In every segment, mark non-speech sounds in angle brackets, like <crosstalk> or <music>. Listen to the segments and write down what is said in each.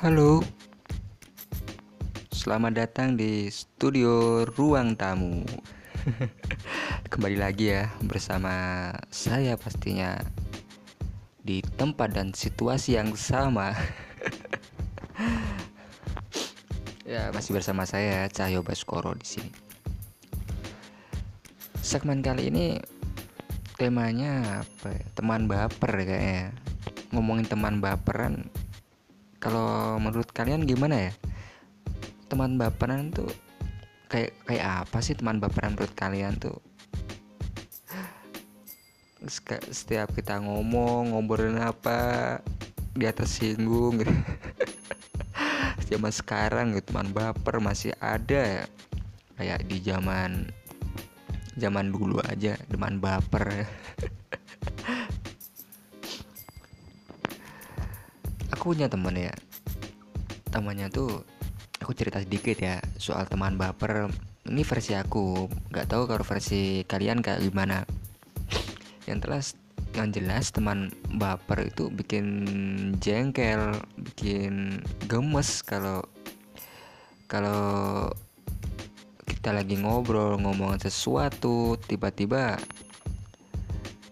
Halo, selamat datang di studio Ruang Tamu. <laughs> Kembali lagi ya bersama saya pastinya di tempat dan situasi yang sama. <laughs> ya masih bersama saya Cahyo Baskoro di sini. Segmen kali ini temanya apa ya? Teman baper kayaknya. Ngomongin teman baperan kalau menurut kalian gimana ya? Teman baperan tuh kayak kayak apa sih teman baperan menurut kalian tuh? Setiap kita ngomong ngobrolin apa dia tersinggung gitu. <laughs> Zaman sekarang gitu teman baper masih ada ya. Kayak di zaman zaman dulu aja teman baper <laughs> aku punya temen ya. Temannya tuh aku cerita sedikit ya soal teman baper. Ini versi aku nggak tahu kalau versi kalian kayak gimana. Yang jelas yang jelas teman baper itu bikin jengkel bikin gemes kalau kalau kita lagi ngobrol ngomongin sesuatu tiba-tiba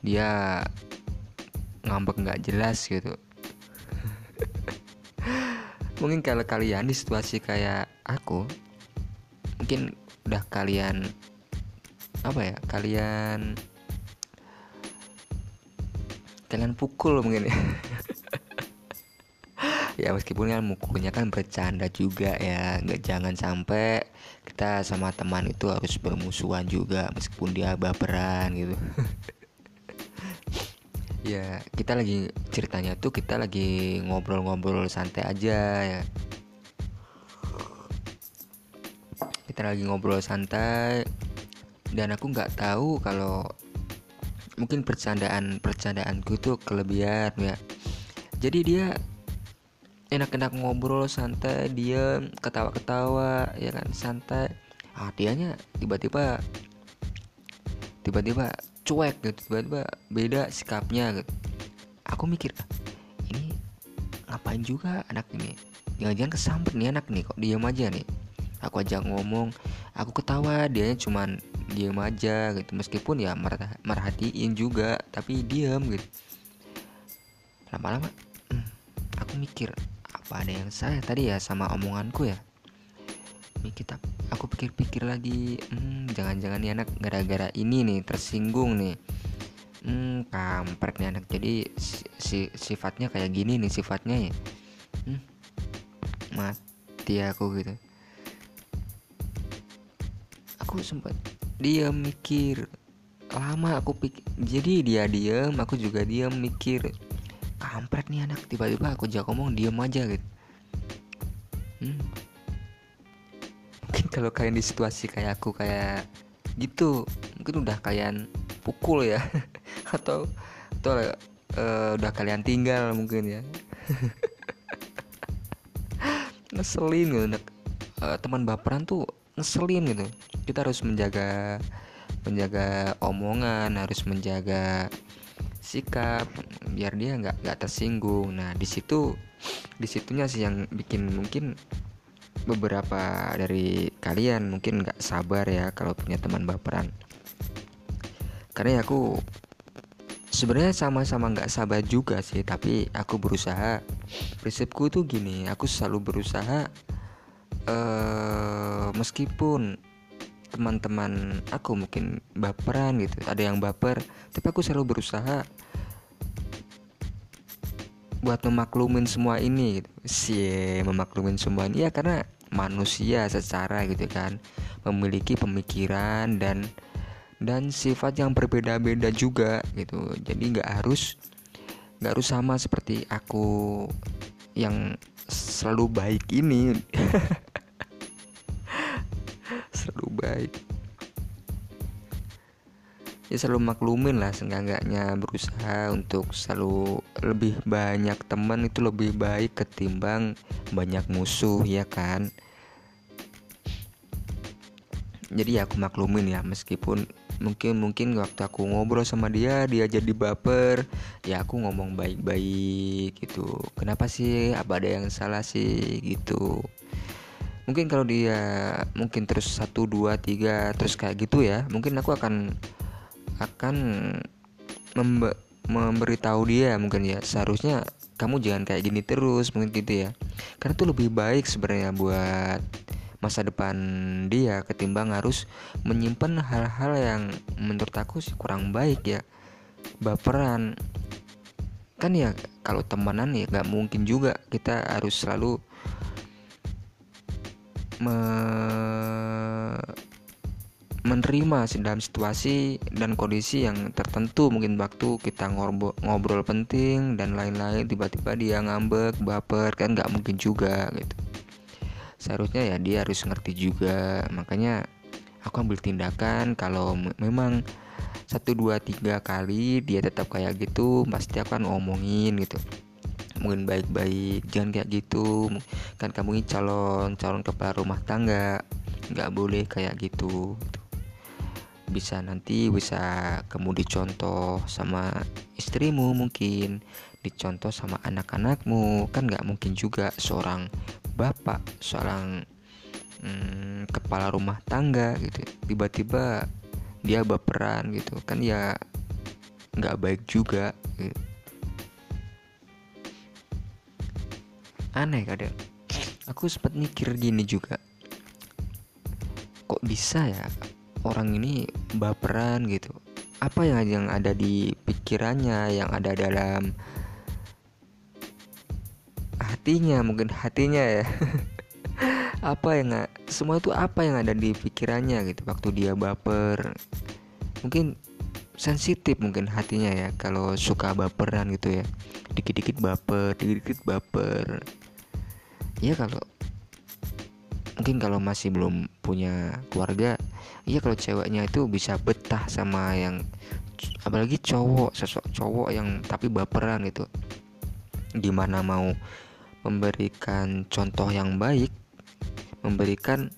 dia ngambek nggak jelas gitu mungkin kalau kalian di situasi kayak aku mungkin udah kalian apa ya kalian kalian pukul mungkin ya. <laughs> Ya meskipun kan mukulnya kan bercanda juga ya nggak jangan sampai kita sama teman itu harus bermusuhan juga meskipun dia baperan gitu <laughs> ya kita lagi ceritanya tuh kita lagi ngobrol-ngobrol santai aja ya. Kita lagi ngobrol santai dan aku nggak tahu kalau mungkin percandaan percandaanku tuh kelebihan ya. Jadi dia enak-enak ngobrol santai dia ketawa-ketawa ya kan santai. Ah tiba-tiba tiba-tiba cuek gitu tiba-tiba beda sikapnya gitu. Aku mikir ini ngapain juga anak ini? Jangan-jangan kesambet nih anak nih kok diam aja nih? Aku ajak ngomong aku ketawa dia cuman diam aja gitu. Meskipun ya merhatiin juga tapi diam gitu. Lama-lama hmm, aku mikir apa ada yang salah tadi ya sama omonganku ya? Mikir aku pikir-pikir lagi hmm, jangan-jangan nih anak gara-gara ini nih tersinggung nih. Hmm kampret nih anak. Jadi si, si, sifatnya kayak gini nih sifatnya ya. Hmm, mati aku gitu. Aku sempat dia mikir. Lama aku pikir jadi dia diam aku juga diam mikir. Kampret nih anak tiba-tiba aku jago ngomong diam aja gitu kalau kalian di situasi kayak aku kayak gitu mungkin udah kalian pukul ya. <laughs> Atau atau uh, udah kalian tinggal mungkin ya. <laughs> Ngeselin gitu uh, teman baperan tuh ngeselin gitu. Kita harus menjaga menjaga omongan harus menjaga sikap biar dia nggak nggak tersinggung. Nah di situ di situnya sih yang bikin mungkin beberapa dari kalian mungkin nggak sabar ya kalau punya teman baperan. Karena ya aku sebenarnya sama-sama nggak sabar juga sih tapi aku berusaha. Prinsipku tuh gini aku selalu berusaha uh, meskipun teman-teman aku mungkin baperan gitu ada yang baper tapi aku selalu berusaha buat memaklumin semua ini gitu. Sih memaklumin semua ini. Ya karena manusia secara gitu kan memiliki pemikiran dan dan sifat yang berbeda-beda juga gitu. Jadi nggak harus nggak harus sama seperti aku yang selalu baik ini. <laughs> Selalu baik ya selalu maklumin lah seenggaknya berusaha untuk selalu lebih banyak teman itu lebih baik ketimbang banyak musuh ya kan? Jadi ya aku maklumin ya meskipun mungkin mungkin waktu aku ngobrol sama dia dia jadi baper ya aku ngomong baik-baik gitu. Kenapa sih? Apa ada yang salah sih? Gitu. Mungkin kalau dia mungkin terus satu dua tiga terus kayak gitu ya mungkin aku akan akan membe memberitahu dia mungkin ya seharusnya kamu jangan kayak gini terus mungkin gitu ya. Karena itu lebih baik sebenarnya buat masa depan dia ketimbang harus menyimpan hal-hal yang menurut aku sih kurang baik ya. Baperan. Kan ya kalau temenan ya nggak mungkin juga kita harus selalu menerima dalam situasi dan kondisi yang tertentu. Mungkin waktu kita ngobrol, penting dan lain-lain tiba-tiba dia ngambek baper kan nggak mungkin juga gitu. Seharusnya ya dia harus ngerti juga. Makanya aku ambil tindakan kalau memang satu dua tiga kali dia tetap kayak gitu pasti akan ngomongin gitu. Mungkin baik-baik jangan kayak gitu. Kan kamu ini calon calon kepala rumah tangga nggak boleh kayak gitu bisa nanti bisa kamu dicontoh sama istrimu mungkin dicontoh sama anak-anakmu. Kan nggak mungkin juga seorang bapak seorang hmm, kepala rumah tangga gitu tiba-tiba dia baperan gitu. Kan ya nggak baik juga gitu. aneh kadang. Aku sempat mikir gini juga. Kok bisa ya orang ini baperan gitu. Apa yang yang ada di pikirannya yang ada dalam hatinya mungkin hatinya ya. <laughs> Apa yang semua itu apa yang ada di pikirannya gitu waktu dia baper. Mungkin sensitif mungkin hatinya ya kalau suka baperan gitu ya. Dikit-dikit baper dikit-dikit baper. Ya kalau mungkin kalau masih belum punya keluarga iya kalau ceweknya itu bisa betah sama yang apalagi cowok sosok cowok yang tapi baperan gitu. Gimana mau memberikan contoh yang baik memberikan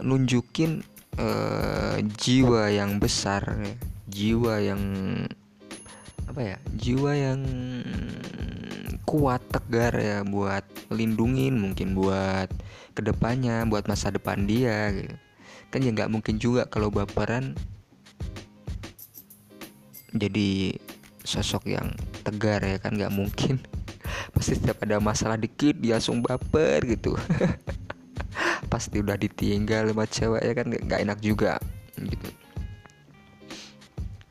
nunjukin uh, jiwa yang besar jiwa yang apa ya jiwa yang kuat tegar ya buat melindungin mungkin buat ke depannya buat masa depan dia gitu kan ya nggak mungkin juga kalau baperan jadi sosok yang tegar ya kan nggak mungkin. <laughs> Pasti setiap ada masalah dikit dia langsung baper gitu. <laughs> Pasti udah ditinggal sama cewek ya kan nggak enak juga gitu.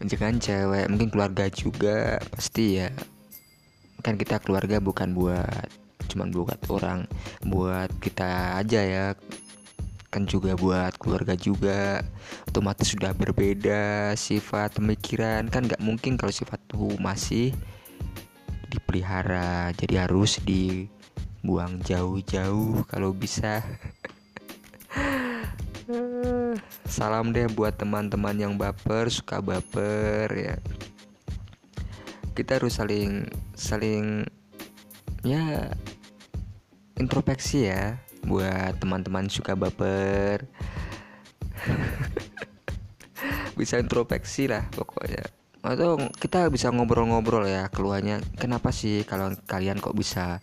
Jangan cewek mungkin keluarga juga pasti ya. Kan kita keluarga bukan buat cuman buat orang buat kita aja ya kan juga buat keluarga juga. Otomatis sudah berbeda sifat pemikiran. Kan nggak mungkin kalau sifat tuh masih dipelihara. Jadi harus dibuang jauh-jauh kalau bisa. <laughs> Salam deh buat teman-teman yang baper suka baper ya. Kita harus saling saling ya introspeksi ya buat teman-teman suka baper. <laughs> Bisa introspeksi lah pokoknya. Atau kita bisa ngobrol-ngobrol ya keluarnya. Kenapa sih kalau kalian kok bisa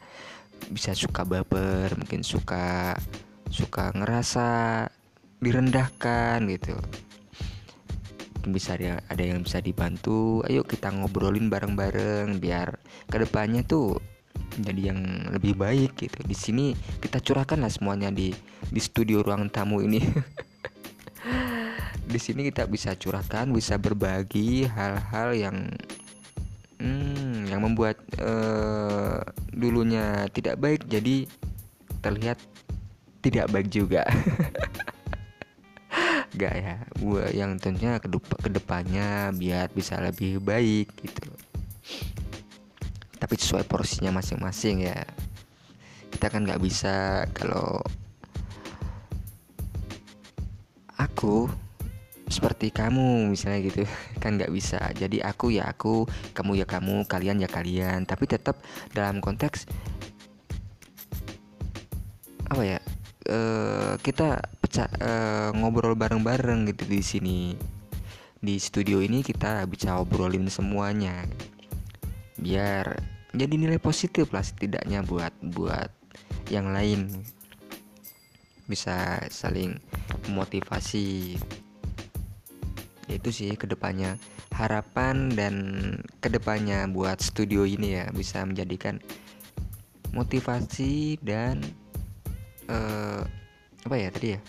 bisa suka baper mungkin suka suka ngerasa direndahkan gitu. Bisa ada yang bisa dibantu. Ayo kita ngobrolin bareng-bareng biar ke depannya tuh jadi yang lebih baik gitu. Di sini kita curahkan lah semuanya di di studio ruang tamu ini. <laughs> Di sini kita bisa curahkan bisa berbagi hal-hal yang hmm, yang membuat uh, dulunya tidak baik jadi terlihat tidak baik juga. <laughs> Gak ya? Gua yang tentunya ke depannya biar bisa lebih baik gitu tapi sesuai porsinya masing-masing ya. Kita kan nggak bisa kalau aku seperti kamu misalnya gitu <laughs> kan nggak bisa. Jadi aku ya aku kamu ya kamu kalian ya kalian. Tapi tetap dalam konteks apa ya e, kita pecah e, ngobrol bareng-bareng gitu di sini. Di studio ini kita bisa obrolin semuanya. Biar jadi nilai positif lah setidaknya buat buat yang lain. Bisa saling memotivasi. Itu sih ke depannya. Harapan dan ke depannya buat studio ini ya bisa menjadikan motivasi dan uh, apa ya tadi ya?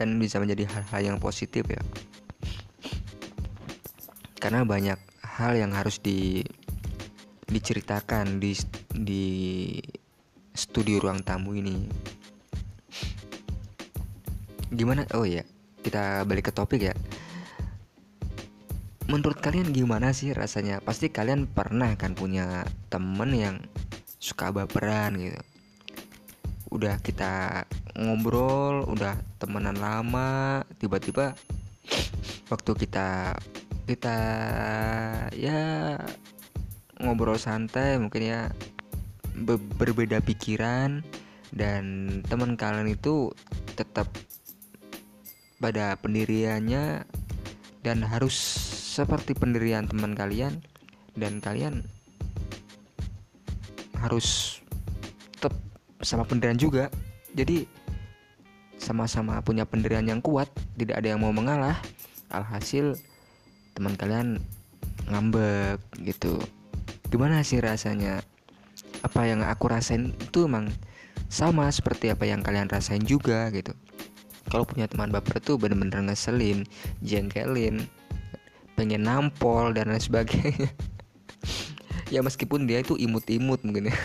Dan bisa menjadi hal-hal yang positif ya karena banyak hal yang harus di diceritakan di di studio ruang tamu ini. Gimana? Oh ya kita balik ke topik ya. Menurut kalian gimana sih rasanya? Pasti kalian pernah kan punya temen yang suka baperan gitu. Udah kita ngobrol udah temenan lama tiba-tiba waktu kita kita ya ngobrol santai mungkin ya be berbeda pikiran dan teman kalian itu tetap pada pendiriannya dan harus seperti pendirian teman kalian dan kalian harus tetap sama pendirian juga. Jadi sama-sama punya pendirian yang kuat tidak ada yang mau mengalah. Alhasil teman kalian ngambek gitu. Gimana sih rasanya? Apa yang aku rasain itu emang sama seperti apa yang kalian rasain juga gitu. Kalau punya teman baper tuh bener-bener ngeselin jengkelin pengen nampol dan lain sebagainya. <laughs> Ya meskipun dia itu imut-imut mungkin ya.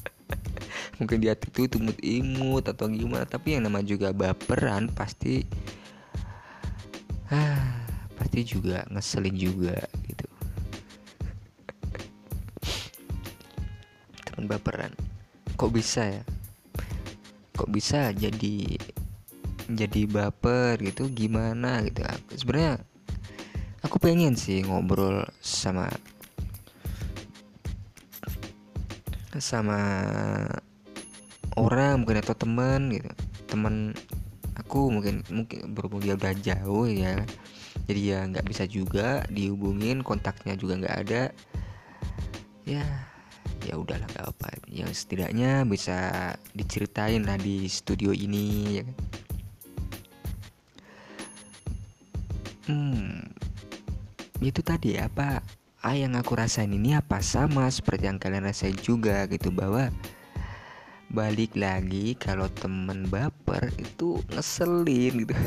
<laughs> Mungkin dia itu imut-imut atau gimana tapi yang nama juga baperan pasti <sighs> ah pasti juga ngeselin juga gitu. Teman baperan. Kok bisa ya? Kok bisa jadi jadi baper gitu? Gimana gitu? Sebenarnya aku pengen sih ngobrol sama sama orang mungkin atau teman gitu. Teman aku mungkin mungkin berhubung dia udah jauh ya jadi ya nggak bisa juga dihubungin kontaknya juga nggak ada. Ya ya udahlah gak apa yang setidaknya bisa diceritain lah di studio ini ya kan? Hmm itu tadi apa ah yang aku rasain ini apa? Sama seperti yang kalian rasain juga gitu. Bahwa balik lagi kalau temen baper itu ngeselin gitu <laughs>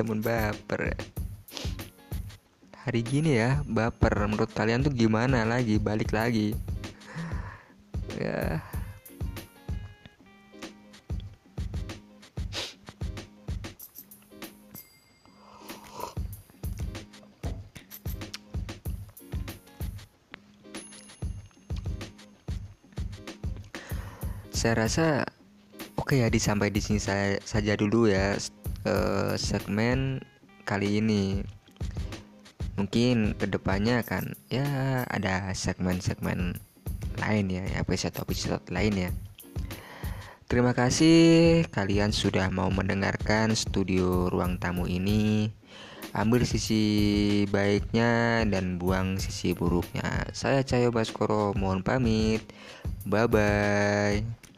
temen baper. Hari gini ya baper. Menurut kalian tuh gimana lagi? Balik lagi. Ya. Saya rasa oke okay ya disampai di sini saya saja dulu ya segmen kali ini mungkin ke depannya akan ya ada segmen-segmen lain ya episode-episode lain ya Terima kasih kalian sudah mau mendengarkan studio ruang tamu ini. Ambil sisi baiknya dan buang sisi buruknya. Saya Cayo Baskoro mohon pamit. Bye bye.